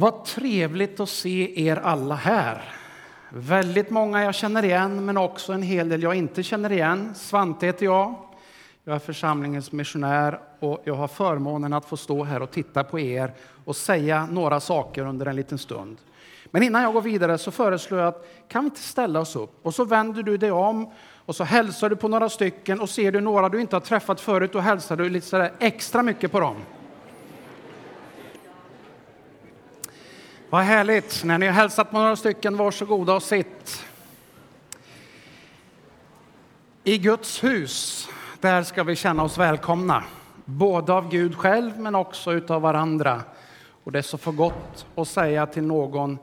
Vad trevligt att se er alla här. Väldigt många jag känner igen, men också en hel del jag inte känner igen. Svante heter jag. Jag är församlingens missionär och jag har förmånen att få stå här och titta på er och säga några saker under en liten stund. Men innan jag går vidare så föreslår jag att kan vi inte ställa oss upp och så vänder du dig om och så hälsar du på några stycken och ser du några du inte har träffat förut och hälsar du lite extra mycket på dem. Vad härligt! När ni har hälsat på några stycken, varsågoda och sitt. I Guds hus, där ska vi känna oss välkomna. Både av Gud själv, men också utav varandra. Och det är så för gott att säga till någon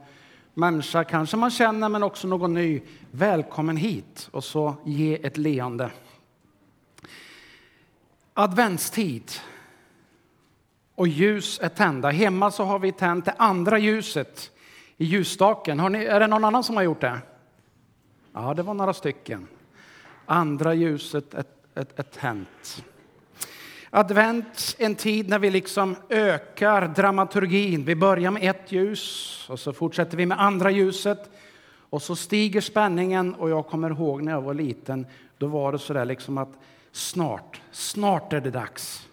människa, kanske man känner, men också någon ny, välkommen hit. Och så ge ett leende. Adventstid och ljus är tända. Hemma så har vi tänt det andra ljuset i ljusstaken. Har ni, är det någon annan som har gjort det? Ja, det var några stycken. Andra ljuset är, är, är tänt. Advent, en tid när vi liksom ökar dramaturgin. Vi börjar med ett ljus och så fortsätter vi med andra ljuset. Och så stiger spänningen och jag kommer ihåg när jag var liten, då var det så där liksom att snart, snart är det dags.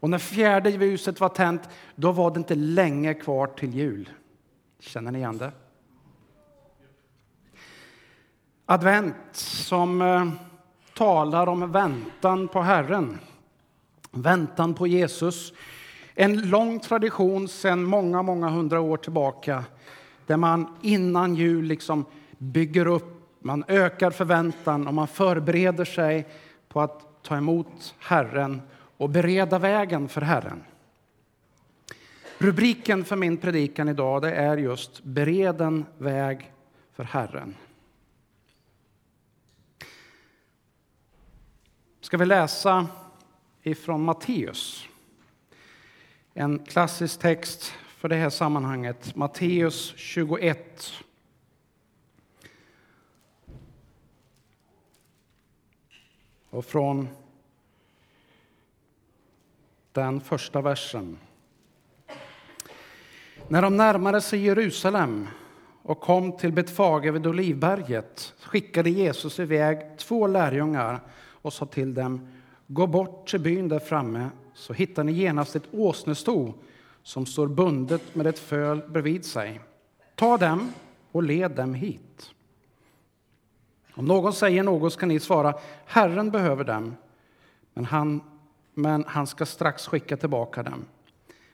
Och när fjärde ljuset var tänt, då var det inte länge kvar till jul. Känner ni igen det? Advent som eh, talar om väntan på Herren, väntan på Jesus. En lång tradition sedan många, många hundra år tillbaka där man innan jul liksom bygger upp, man ökar förväntan och man förbereder sig på att ta emot Herren och bereda vägen för Herren. Rubriken för min predikan idag det är just Bereden väg för Herren. Ska vi läsa ifrån Matteus. En klassisk text för det här sammanhanget. Matteus 21. Och från den första versen. När de närmade sig Jerusalem och kom till Betfage vid Olivberget skickade Jesus iväg två lärjungar och sa till dem Gå bort till byn där framme så hittar ni genast ett åsnesto som står bundet med ett föl bredvid sig. Ta dem och led dem hit. Om någon säger något ska ni svara Herren behöver dem, men han men han ska strax skicka tillbaka dem.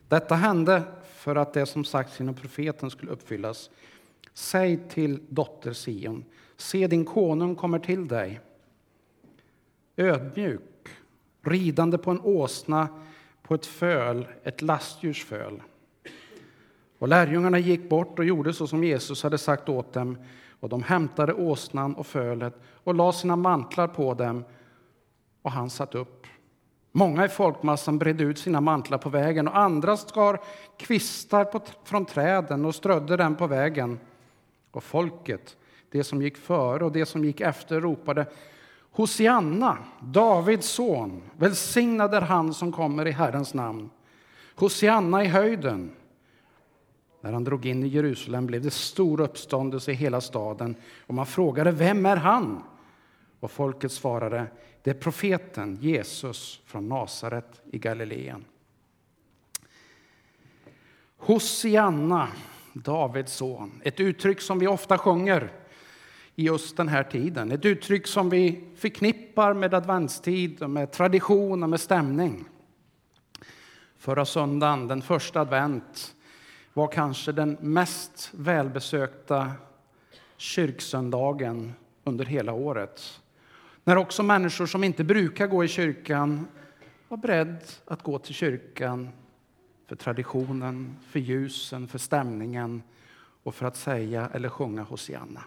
Detta hände för att det som sagts genom profeten skulle uppfyllas. Säg till dotter Sion, se din konung kommer till dig. Ödmjuk, ridande på en åsna, på ett föl, ett lastdjurs föl. Och lärjungarna gick bort och gjorde så som Jesus hade sagt åt dem, och de hämtade åsnan och fölet och lade sina mantlar på dem, och han satt upp. Många i folkmassan bredde ut sina mantlar på vägen och andra skar kvistar på, från träden och strödde dem på vägen. Och folket, det som gick före och det som gick efter, ropade Hosianna, Davids son, välsignad är han som kommer i Herrens namn. Hosianna i höjden. När han drog in i Jerusalem blev det stor uppståndelse i hela staden och man frågade vem är han? Och folket svarade det är profeten Jesus från Nasaret i Galileen. Hosianna, Davids son, ett uttryck som vi ofta sjunger i just den här tiden. Ett uttryck som vi förknippar med adventstid, med tradition och med stämning. Förra söndagen, den första advent, var kanske den mest välbesökta kyrksöndagen under hela året. När också människor som inte brukar gå i kyrkan var beredda att gå till kyrkan för traditionen, för ljusen, för stämningen och för att säga eller sjunga Hosianna.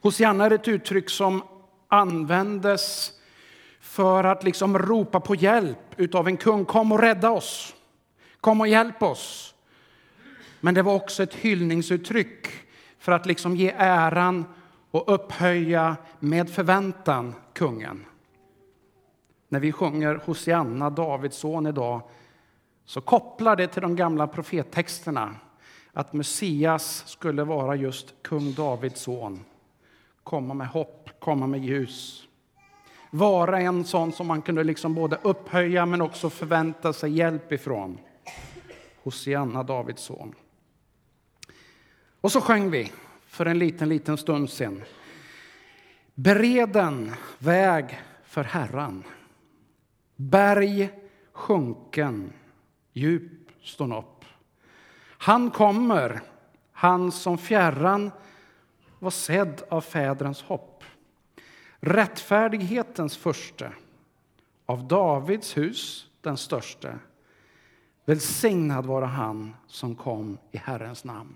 Hosianna är ett uttryck som användes för att liksom ropa på hjälp av en kung. Kom och rädda oss! Kom och hjälp oss! Men det var också ett hyllningsuttryck för att liksom ge äran och upphöja med förväntan kungen. När vi sjunger Hosianna, Davids son idag, så kopplar det till de gamla profettexterna att Messias skulle vara just kung Davids son. Komma med hopp, komma med ljus. Vara en sån som man kunde liksom både upphöja men också förvänta sig hjälp ifrån. Hosianna, Davids son. Och så sjöng vi för en liten, liten stund sen. Bereden väg för Herran. Berg sjunken, djup stån upp. Han kommer, han som fjärran var sedd av fädrens hopp. Rättfärdighetens första, av Davids hus den störste. Välsignad vara han som kom i Herrens namn.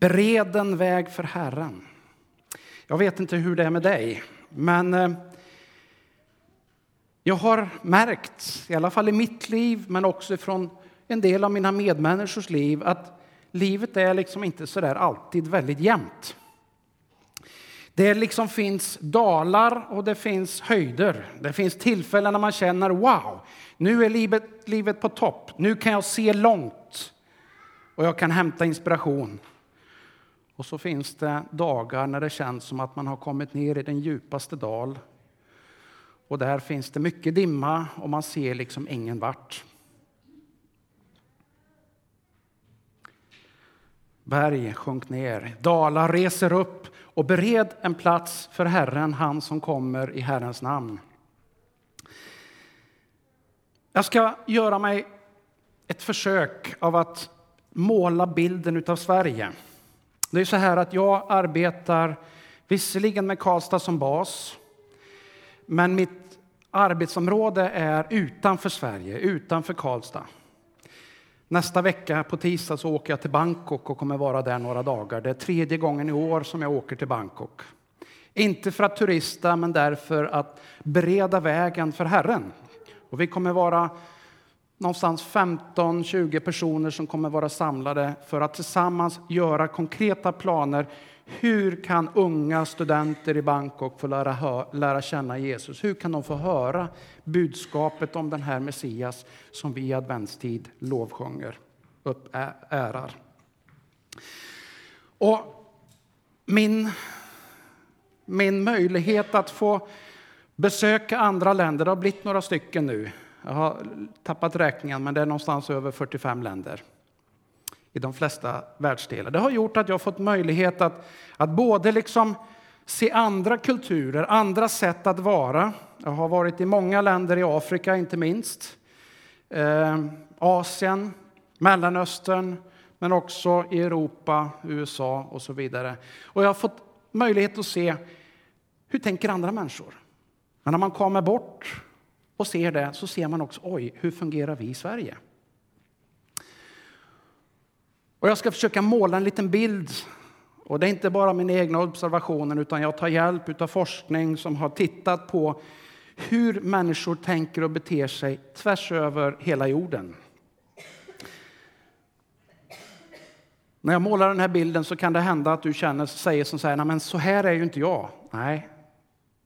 Bered en väg för Herren. Jag vet inte hur det är med dig, men eh, jag har märkt, i alla fall i mitt liv, men också från en del av mina medmänniskors liv, att livet är liksom inte så där alltid väldigt jämnt. Det liksom finns dalar och det finns höjder. Det finns tillfällen när man känner wow, nu är livet, livet på topp. Nu kan jag se långt och jag kan hämta inspiration. Och så finns det dagar när det känns som att man har kommit ner i den djupaste dal. Och där finns det mycket dimma och man ser liksom ingen vart. Berg sjönk ner, dalar reser upp och bered en plats för Herren, han som kommer i Herrens namn. Jag ska göra mig ett försök av att måla bilden av Sverige. Det är så här att jag arbetar visserligen med Karlstad som bas, men mitt arbetsområde är utanför Sverige, utanför Karlstad. Nästa vecka på tisdag så åker jag till Bangkok och kommer vara där några dagar. Det är tredje gången i år som jag åker till Bangkok. Inte för att turista, men därför att bereda vägen för Herren. Och vi kommer vara någonstans 15-20 personer som kommer vara samlade för att tillsammans göra konkreta planer. Hur kan unga studenter i Bangkok få lära, lära känna Jesus? Hur kan de få höra budskapet om den här Messias som vi i adventstid lovsjunger, upp, ärar? Och min, min möjlighet att få besöka andra länder, det har blivit några stycken nu, jag har tappat räkningen, men det är någonstans över 45 länder i de flesta världsdelar. Det har gjort att jag har fått möjlighet att, att både liksom se andra kulturer, andra sätt att vara. Jag har varit i många länder i Afrika, inte minst. Eh, Asien, Mellanöstern, men också i Europa, USA och så vidare. Och jag har fått möjlighet att se hur tänker andra människor. Men när man kommer bort och ser det så ser man också, oj, hur fungerar vi i Sverige? Och jag ska försöka måla en liten bild. Och det är inte bara mina egna observationer, utan jag tar hjälp av forskning som har tittat på hur människor tänker och beter sig tvärs över hela jorden. När jag målar den här bilden så kan det hända att du känner, säger som så här, men så här är ju inte jag. Nej,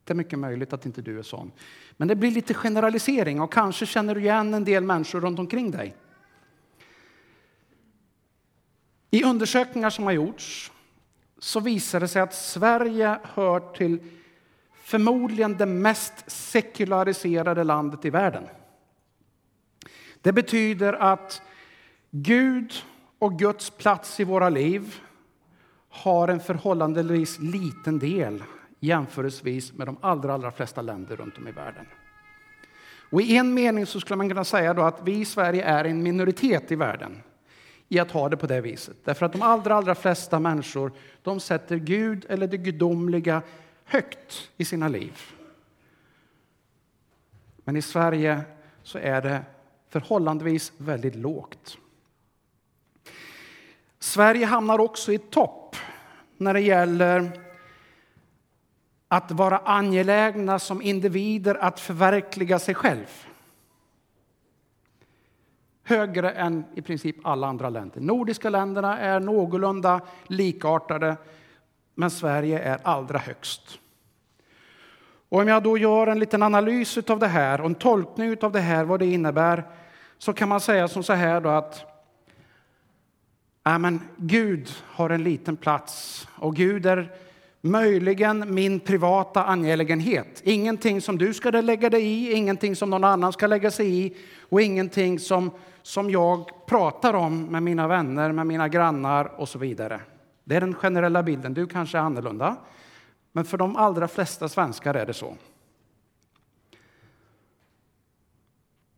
det är mycket möjligt att inte du är sån. Men det blir lite generalisering och kanske känner du igen en del människor runt omkring dig. I undersökningar som har gjorts så visar det sig att Sverige hör till förmodligen det mest sekulariserade landet i världen. Det betyder att Gud och Guds plats i våra liv har en förhållandevis liten del jämförelsevis med de allra, allra flesta länder runt om i världen. Och I en mening så skulle man kunna säga då att vi i Sverige är en minoritet i världen i att ha det på det viset. Därför att de allra, allra flesta människor de sätter Gud eller det gudomliga högt i sina liv. Men i Sverige så är det förhållandevis väldigt lågt. Sverige hamnar också i topp när det gäller att vara angelägna som individer att förverkliga sig själv. Högre än i princip alla andra länder. Nordiska länderna är någorlunda likartade, men Sverige är allra högst. Och om jag då gör en liten analys av det här och en tolkning av det här, vad det innebär, så kan man säga som så här då att ja, men Gud har en liten plats och Gud är möjligen min privata angelägenhet. Ingenting som du ska lägga dig i, ingenting som någon annan ska lägga sig i och ingenting som, som jag pratar om med mina vänner, med mina grannar och så vidare. Det är den generella bilden. Du kanske är annorlunda, men för de allra flesta svenskar är det så.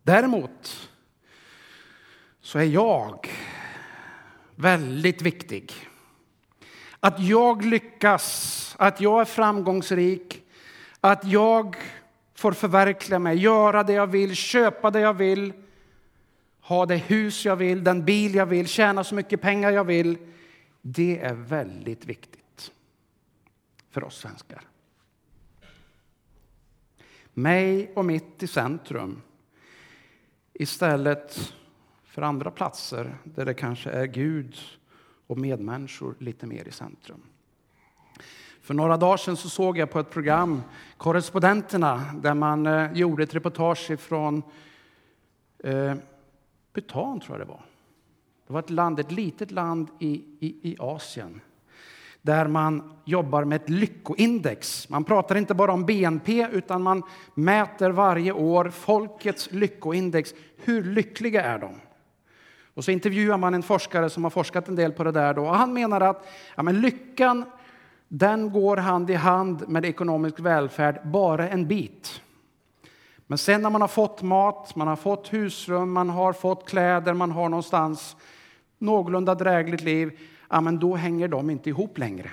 Däremot så är jag väldigt viktig. Att jag lyckas, att jag är framgångsrik, att jag får förverkliga mig, göra det jag vill, köpa det jag vill, ha det hus jag vill, den bil jag vill, tjäna så mycket pengar jag vill. Det är väldigt viktigt för oss svenskar. Mig och mitt i centrum istället för andra platser där det kanske är Gud och medmänniskor lite mer i centrum. För några dagar sedan så såg jag på ett program, Korrespondenterna, där man eh, gjorde ett reportage från eh, Bhutan, tror jag det var. Det var ett land, ett litet land i, i, i Asien där man jobbar med ett lyckoindex. Man pratar inte bara om BNP, utan man mäter varje år folkets lyckoindex. Hur lyckliga är de? Och så intervjuar man en forskare som har forskat en del på det där. Då. Och han menar att ja, men lyckan den går hand i hand med ekonomisk välfärd bara en bit. Men sen när man har fått mat, man har fått husrum, man har fått kläder, man har någonstans någorlunda drägligt liv, ja, men då hänger de inte ihop längre.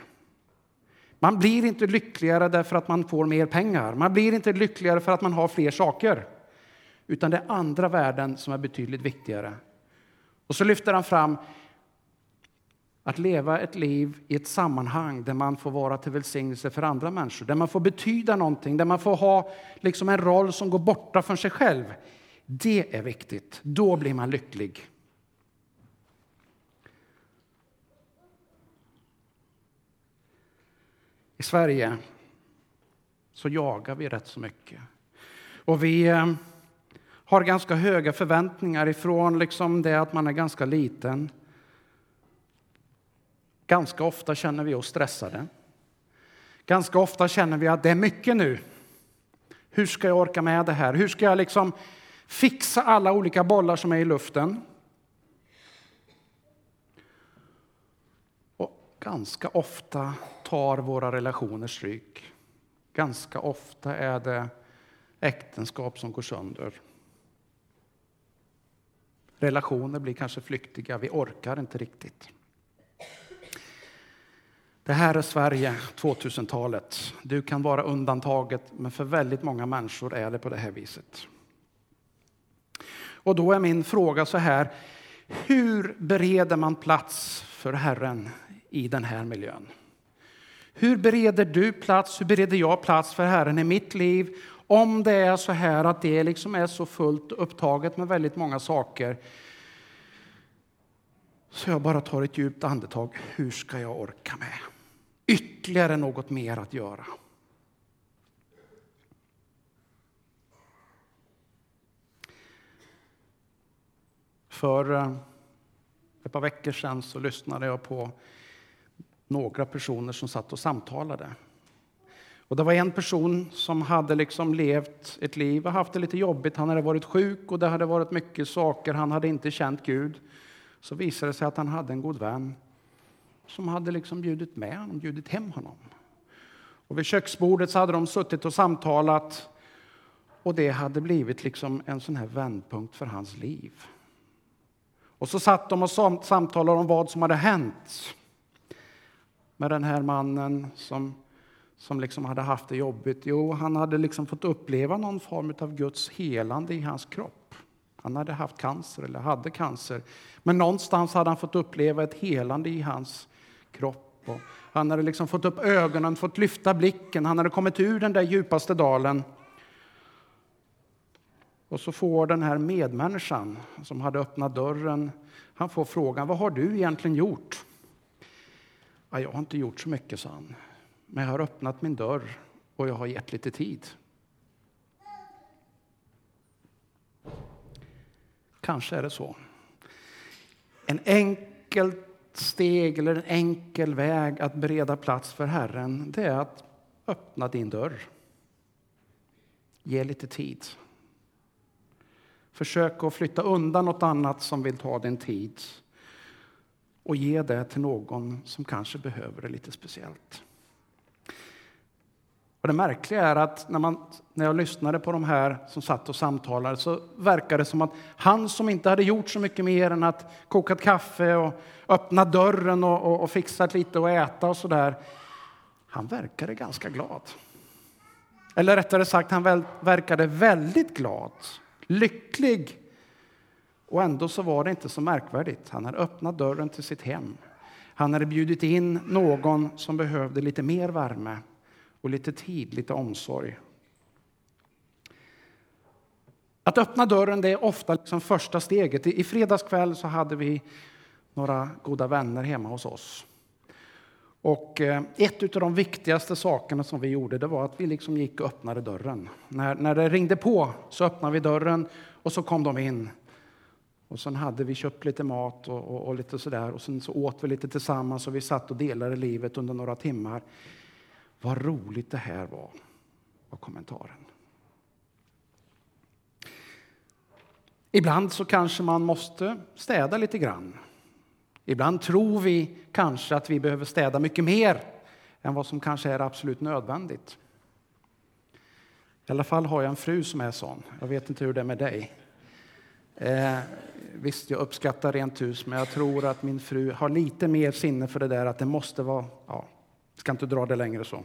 Man blir inte lyckligare därför att man får mer pengar. Man blir inte lyckligare för att man har fler saker. Utan det är andra värden som är betydligt viktigare. Och så lyfter han fram att leva ett liv i ett sammanhang där man får vara till välsignelse för andra människor, där man får betyda någonting, där man får ha liksom en roll som går borta från sig själv. Det är viktigt. Då blir man lycklig. I Sverige så jagar vi rätt så mycket. Och vi eh, har ganska höga förväntningar ifrån liksom det att man är ganska liten. Ganska ofta känner vi oss stressade. Ganska ofta känner vi att det är mycket nu. Hur ska jag orka med det här? Hur ska jag liksom fixa alla olika bollar som är i luften? Och ganska ofta tar våra relationer stryk. Ganska ofta är det äktenskap som går sönder. Relationer blir kanske flyktiga, vi orkar inte riktigt. Det här är Sverige 2000-talet. Du kan vara undantaget, men för väldigt många människor är det på det här viset. Och då är min fråga så här. Hur bereder man plats för Herren i den här miljön? Hur bereder du plats, hur bereder jag plats för Herren i mitt liv om det är så här att det liksom är så fullt upptaget med väldigt många saker så jag bara tar ett djupt andetag. Hur ska jag orka med? Ytterligare något mer att göra. För eh, ett par veckor sedan så lyssnade jag på några personer som satt och samtalade. Och det var en person som hade liksom levt ett liv och haft det lite jobbigt. Han hade varit sjuk och det hade varit mycket saker. Han hade inte känt Gud. Så visade det sig att han hade en god vän som hade liksom bjudit med honom, bjudit hem honom. Och vid köksbordet så hade de suttit och samtalat och det hade blivit liksom en sån här vändpunkt för hans liv. Och så satt de och samtalade om vad som hade hänt med den här mannen som som liksom hade haft det jobbigt? Jo, han hade liksom fått uppleva någon form av Guds helande i hans kropp. Han hade haft cancer, eller hade cancer. Men någonstans hade han fått uppleva ett helande i hans kropp. Och han hade liksom fått upp ögonen, fått lyfta blicken. Han hade kommit ur den där djupaste dalen. Och så får den här medmänniskan som hade öppnat dörren, han får frågan, vad har du egentligen gjort? Ja, jag har inte gjort så mycket, sa han. Men jag har öppnat min dörr och jag har gett lite tid. Kanske är det så. En enkel steg eller en enkel väg att bereda plats för Herren, det är att öppna din dörr. Ge lite tid. Försök att flytta undan något annat som vill ta din tid och ge det till någon som kanske behöver det lite speciellt. Och det märkliga är att när, man, när jag lyssnade på de här som satt och samtalade så verkade det som att han som inte hade gjort så mycket mer än att kokat kaffe och öppna dörren och, och, och fixat lite och äta och sådär. Han verkade ganska glad. Eller rättare sagt, han väl, verkade väldigt glad, lycklig. Och ändå så var det inte så märkvärdigt. Han hade öppnat dörren till sitt hem. Han hade bjudit in någon som behövde lite mer värme och lite tid, lite omsorg. Att öppna dörren det är ofta liksom första steget. I fredags kväll så hade vi några goda vänner hemma hos oss. Och eh, ett av de viktigaste sakerna som vi gjorde det var att vi liksom gick och öppnade dörren. När, när det ringde på så öppnade vi dörren och så kom de in. Och sen hade vi köpt lite mat och, och, och lite sådär och sen så åt vi lite tillsammans och vi satt och delade livet under några timmar. Vad roligt det här var, var kommentaren. Ibland så kanske man måste städa lite grann. Ibland tror vi kanske att vi behöver städa mycket mer än vad som kanske är absolut nödvändigt. I alla fall har jag en fru som är sån. Jag vet inte hur det är med dig. Eh, visst, jag uppskattar rent hus, men jag tror att min fru har lite mer sinne för det där att det måste vara... Ja, ska inte dra det längre så.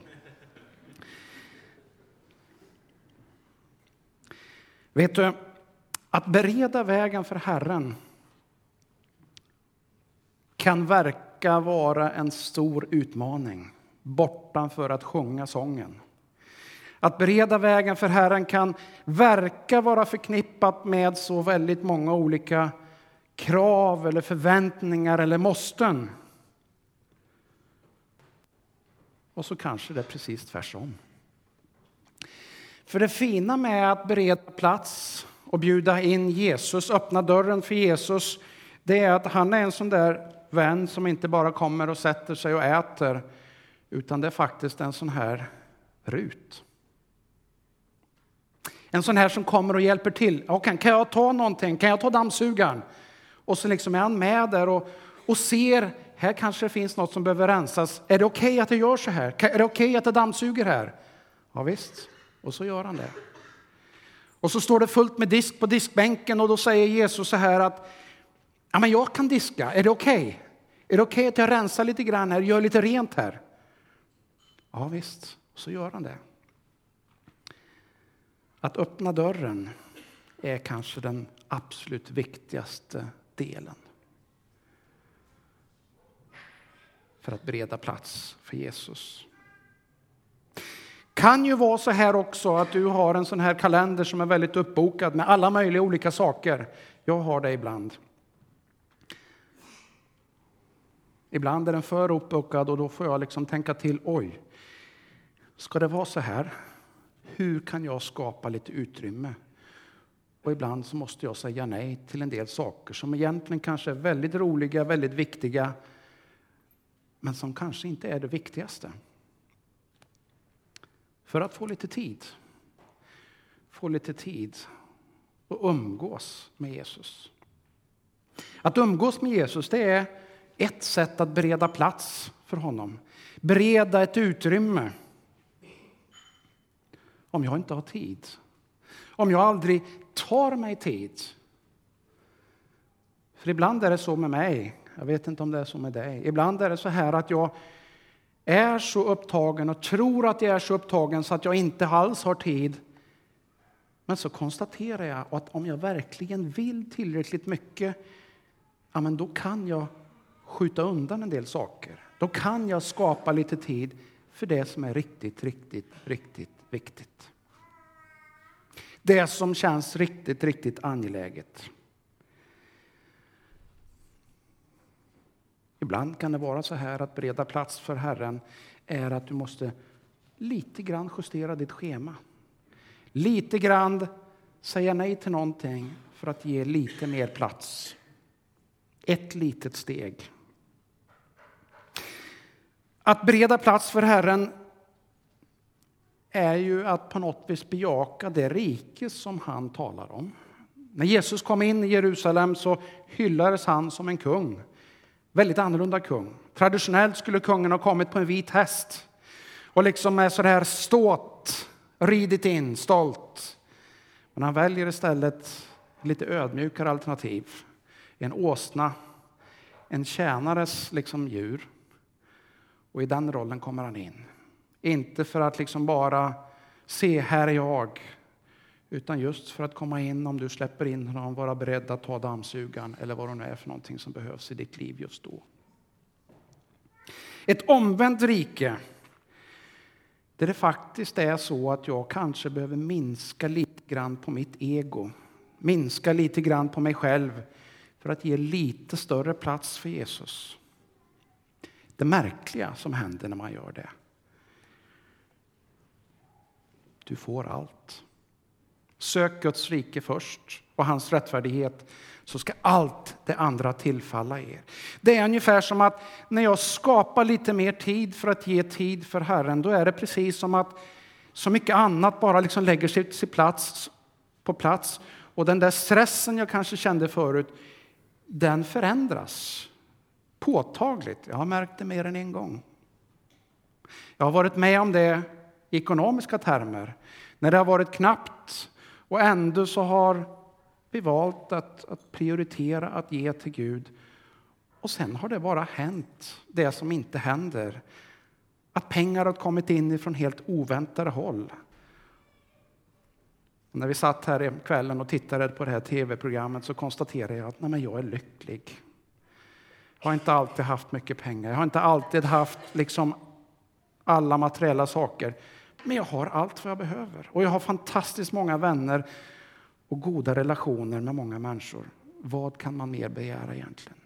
Vet du, att bereda vägen för Herren kan verka vara en stor utmaning bortanför att sjunga sången. Att bereda vägen för Herren kan verka vara förknippat med så väldigt många olika krav eller förväntningar eller måsten. Och så kanske det är precis tvärtom. För det fina med att bereda plats och bjuda in Jesus, öppna dörren för Jesus, det är att han är en sån där vän som inte bara kommer och sätter sig och äter, utan det är faktiskt en sån här Rut. En sån här som kommer och hjälper till. Okay, kan jag ta någonting? Kan jag ta dammsugaren? Och så liksom är han med där och, och ser, här kanske det finns något som behöver rensas. Är det okej okay att jag gör så här? Är det okej okay att jag dammsuger här? Ja, visst. Och så gör han det. Och så står det fullt med disk på diskbänken och då säger Jesus så här att ja, men jag kan diska, är det okej? Okay? Är det okej okay att jag rensar lite grann här, gör lite rent här? Ja visst, så gör han det. Att öppna dörren är kanske den absolut viktigaste delen för att bereda plats för Jesus. kan ju vara så här också att du har en sån här kalender som är väldigt uppbokad med alla möjliga olika saker. Jag har det ibland. Ibland är den för uppbokad och då får jag liksom tänka till. Oj, ska det vara så här? Hur kan jag skapa lite utrymme? Och ibland så måste jag säga nej till en del saker som egentligen kanske är väldigt roliga, väldigt viktiga, men som kanske inte är det viktigaste. För att få lite tid. Få lite tid och umgås med Jesus. Att umgås med Jesus det är ett sätt att bereda plats för honom. Bereda ett utrymme. Om jag inte har tid. Om jag aldrig tar mig tid. För ibland är det så med mig. Jag vet inte om det är så med dig. Ibland är det så här att jag är så upptagen och tror att jag är så upptagen så att jag inte alls har tid. Men så konstaterar jag att om jag verkligen vill tillräckligt mycket, ja, men då kan jag skjuta undan en del saker. Då kan jag skapa lite tid för det som är riktigt, riktigt, riktigt viktigt. Det som känns riktigt, riktigt angeläget. Ibland kan det vara så här att bereda plats för Herren är att du måste lite grann justera ditt schema. Lite grann säga nej till någonting för att ge lite mer plats. Ett litet steg. Att bereda plats för Herren är ju att på något vis bejaka det rike som han talar om. När Jesus kom in i Jerusalem så hyllades han som en kung. Väldigt annorlunda kung. Traditionellt skulle kungen ha kommit på en vit häst och liksom med sådär ståt ridit in stolt. Men han väljer istället ett lite ödmjukare alternativ. En åsna, en tjänares liksom djur. Och i den rollen kommer han in. Inte för att liksom bara se, här är jag. Utan just för att komma in, om du släpper in honom, vara beredd att ta dammsugaren eller vad det nu är för någonting som behövs i ditt liv just då. Ett omvänt rike, där det faktiskt är så att jag kanske behöver minska lite grann på mitt ego. Minska lite grann på mig själv för att ge lite större plats för Jesus. Det märkliga som händer när man gör det. Du får allt. Sök Guds rike först och hans rättfärdighet så ska allt det andra tillfalla er. Det är ungefär som att när jag skapar lite mer tid för att ge tid för Herren, då är det precis som att så mycket annat bara liksom lägger sig till plats, på plats. Och den där stressen jag kanske kände förut, den förändras påtagligt. Jag har märkt det mer än en gång. Jag har varit med om det i ekonomiska termer, när det har varit knappt och ändå så har vi valt att, att prioritera att ge till Gud. Och sen har det bara hänt, det som inte händer. Att pengar har kommit in från helt oväntade håll. Och när vi satt här i kvällen och tittade på det här tv-programmet så konstaterade jag att nej, men jag är lycklig. Jag har inte alltid haft mycket pengar. Jag har inte alltid haft liksom alla materiella saker. Men jag har allt vad jag behöver. Och jag har fantastiskt många vänner och goda relationer med många människor. Vad kan man mer begära egentligen?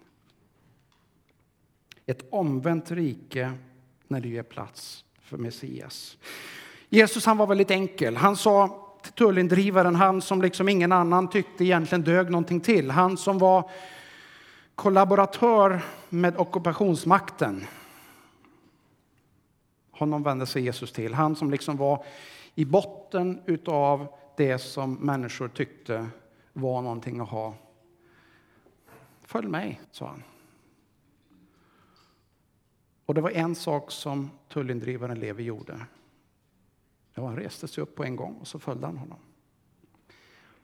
Ett omvänt rike när det ger plats för Messias. Jesus han var väldigt enkel. Han sa till tullindrivaren, han som liksom ingen annan tyckte egentligen dög någonting till. Han som var kollaboratör med ockupationsmakten. Honom vände sig Jesus till. Han som liksom var i botten utav det som människor tyckte var någonting att ha. Följ mig, sa han. Och det var en sak som tullindrivaren Levi gjorde. Ja, han reste sig upp på en gång och så följde han honom.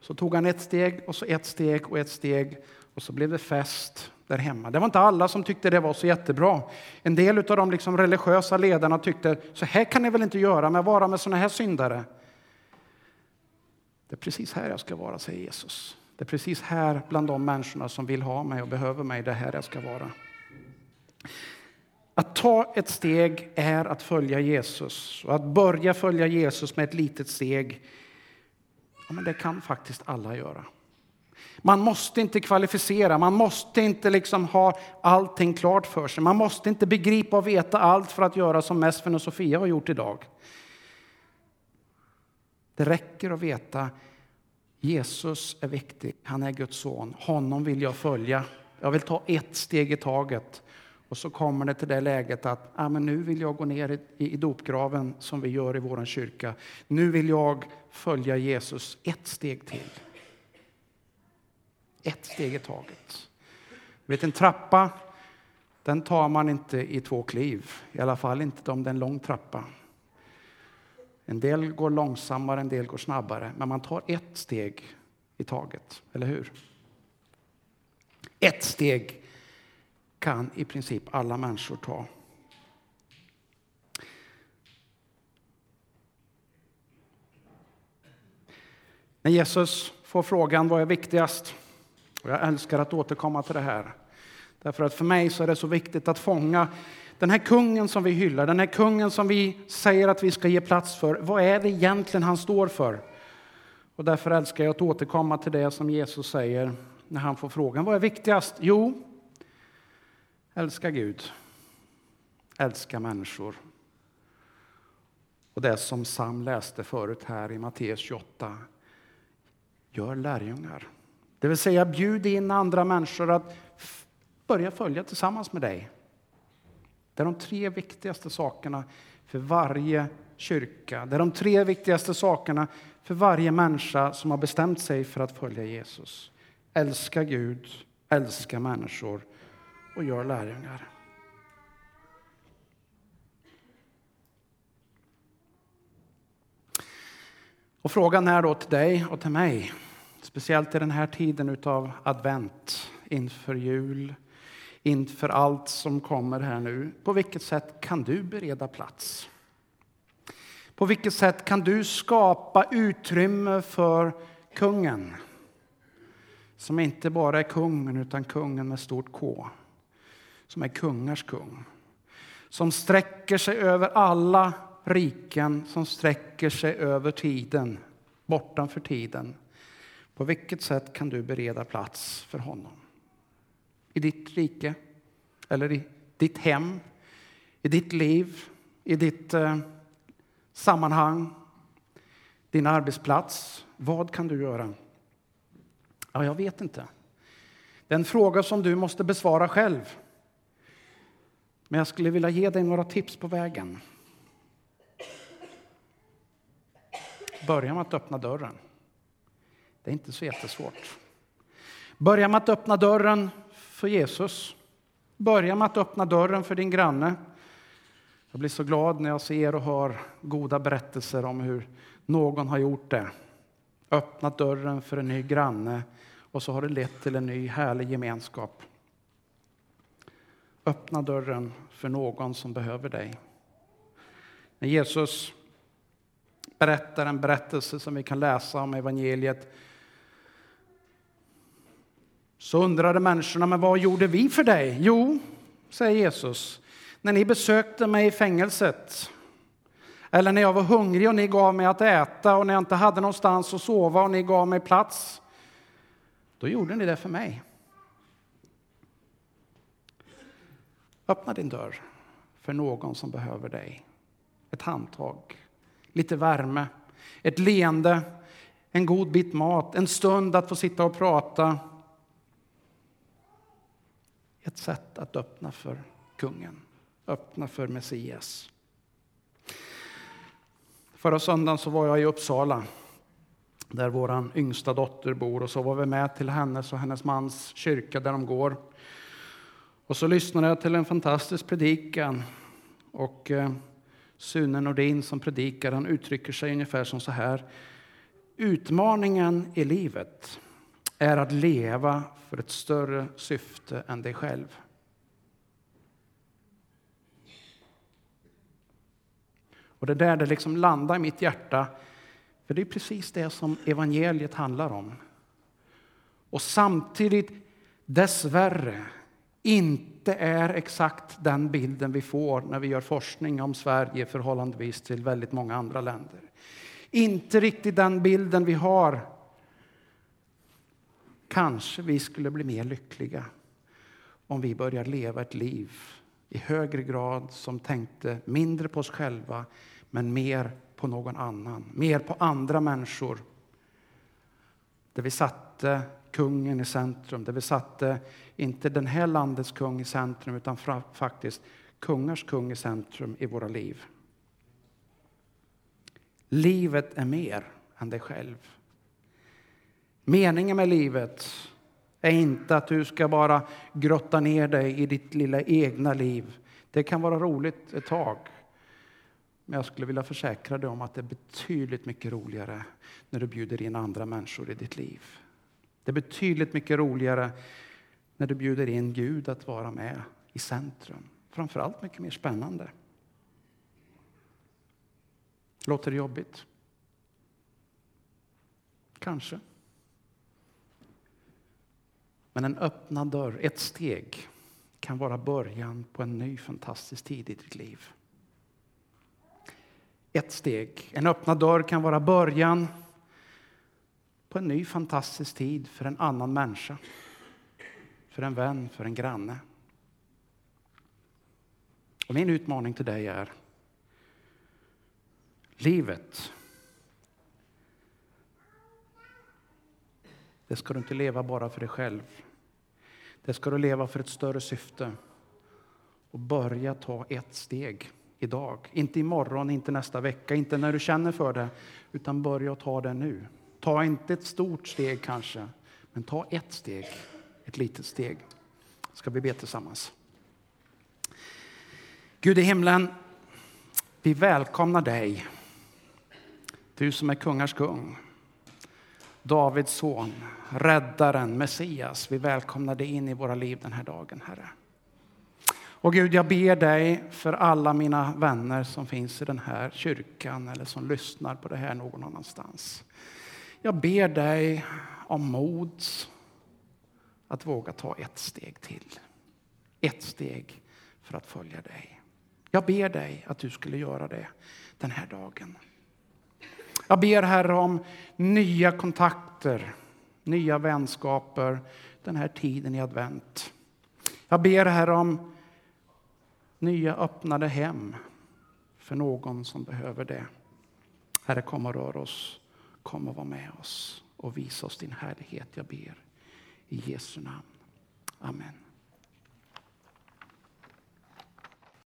Så tog han ett steg och så ett steg och ett steg och så blev det fest där hemma. Det var inte alla som tyckte det var så jättebra. En del av de liksom religiösa ledarna tyckte så här kan ni väl inte göra med vara med såna här syndare. Det är precis här jag ska vara, säger Jesus. Det är precis här bland de människorna som vill ha mig och behöver mig, det är här jag ska vara. Att ta ett steg är att följa Jesus. Och att börja följa Jesus med ett litet steg, ja, men det kan faktiskt alla göra. Man måste inte kvalificera, man måste inte liksom ha allting klart för sig. Man måste inte begripa och veta allt för att göra som Mesfen och Sofia har gjort idag. Det räcker att veta Jesus är viktig, han är Guds son. Honom vill jag följa. Jag vill ta ett steg i taget. Och så kommer det till det läget att ah, men nu vill jag gå ner i, i dopgraven som vi gör i vår kyrka. Nu vill jag följa Jesus ett steg till. Ett steg i taget. Vet, en trappa den tar man inte i två kliv, i alla fall inte om det är en lång trappa. En del går långsammare, en del går snabbare, men man tar ett steg i taget, eller hur? Ett steg kan i princip alla människor ta. När Jesus får frågan vad är viktigast? Och jag älskar att återkomma till det här. Därför att för mig så är det så viktigt att fånga den här kungen som vi hyllar, den här kungen som vi säger att vi ska ge plats för. Vad är det egentligen han står för? Och därför älskar jag att återkomma till det som Jesus säger när han får frågan. Vad är viktigast? Jo, älska Gud, älska människor Och det som Sam läste förut här i Matteus 28. Gör lärjungar. Det vill säga bjud in andra människor att börja följa tillsammans med dig. Det är de tre viktigaste sakerna för varje kyrka. Det är de tre viktigaste sakerna för varje människa som har bestämt sig för att följa Jesus. Älska Gud, älska människor och gör lärjungar. Och frågan är då till dig och till mig, speciellt i den här tiden av advent inför jul, inför allt som kommer här nu. På vilket sätt kan du bereda plats? På vilket sätt kan du skapa utrymme för kungen? Som inte bara är kungen, utan kungen med stort K. Som är kungars kung. Som sträcker sig över alla riken, som sträcker sig över tiden, bortanför tiden. På vilket sätt kan du bereda plats för honom? I ditt rike, eller i ditt hem, i ditt liv, i ditt eh, sammanhang, din arbetsplats. Vad kan du göra? Ja, jag vet inte. Det är en fråga som du måste besvara själv. Men jag skulle vilja ge dig några tips på vägen. Börja med att öppna dörren. Det är inte så jättesvårt. Börja med att öppna dörren för Jesus. Börja med att öppna dörren för din granne. Jag blir så glad när jag ser och hör goda berättelser om hur någon har gjort det. Öppnat dörren för en ny granne och så har det lett till en ny härlig gemenskap. Öppna dörren för någon som behöver dig. När Jesus berättar en berättelse som vi kan läsa om evangeliet så undrade människorna, men vad gjorde vi för dig? Jo, säger Jesus, när ni besökte mig i fängelset eller när jag var hungrig och ni gav mig att äta och när jag inte hade någonstans att sova och ni gav mig plats. Då gjorde ni det för mig. Öppna din dörr för någon som behöver dig. Ett handtag, lite värme, ett leende, en god bit mat, en stund att få sitta och prata. Ett sätt att öppna för kungen öppna för Messias. Förra söndagen så var jag i Uppsala där vår yngsta dotter bor och så var vi med till hennes och hennes mans kyrka där de går. Och så lyssnade jag till en fantastisk predikan och eh, Sune Nordin som predikar han uttrycker sig ungefär som så här. Utmaningen i livet är att leva för ett större syfte än dig själv. Och det är där det liksom landar i mitt hjärta. För det är precis det som evangeliet handlar om. Och samtidigt, dessvärre, inte är exakt den bilden vi får när vi gör forskning om Sverige förhållandevis till väldigt många andra länder. Inte riktigt den bilden vi har. Kanske vi skulle bli mer lyckliga om vi börjar leva ett liv i högre grad som tänkte mindre på oss själva men mer på någon annan, mer på andra människor. Där vi satte kungen i centrum, där vi satte inte den här landets kung i centrum utan faktiskt kungars kung i centrum i våra liv. Livet är mer än dig själv. Meningen med livet är inte att du ska bara grotta ner dig i ditt lilla egna liv. Det kan vara roligt ett tag. Men jag skulle vilja försäkra dig om att det är betydligt mycket roligare när du bjuder in andra människor i ditt liv. Det är betydligt mycket roligare när du bjuder in Gud att vara med i centrum. Framförallt mycket mer spännande. Låter det jobbigt? Kanske. Men en öppnad dörr, ett steg, kan vara början på en ny fantastisk tid i ditt liv. Ett steg, en öppnad dörr kan vara början på en ny fantastisk tid för en annan människa. För en vän, för en granne. Och min utmaning till dig är Livet. Det ska du inte leva bara för dig själv. Det ska du leva för ett större syfte. Och börja ta ett steg idag. Inte imorgon, inte nästa vecka, inte när du känner för det. Utan börja ta det nu. Ta inte ett stort steg kanske, men ta ett steg. Ett litet steg. Ska vi be tillsammans. Gud i himlen, vi välkomnar dig. Du som är kungars kung. Davids son, räddaren, Messias. Vi välkomnar dig in i våra liv den här dagen, Herre. Och Gud, jag ber dig för alla mina vänner som finns i den här kyrkan eller som lyssnar på det här någon annanstans. Jag ber dig om mod att våga ta ett steg till. Ett steg för att följa dig. Jag ber dig att du skulle göra det den här dagen. Jag ber Herre om nya kontakter, nya vänskaper den här tiden i advent. Jag ber Herre om nya öppnade hem för någon som behöver det. Herre, kom och rör oss. Kom och var med oss och visa oss din härlighet, jag ber. I Jesu namn. Amen.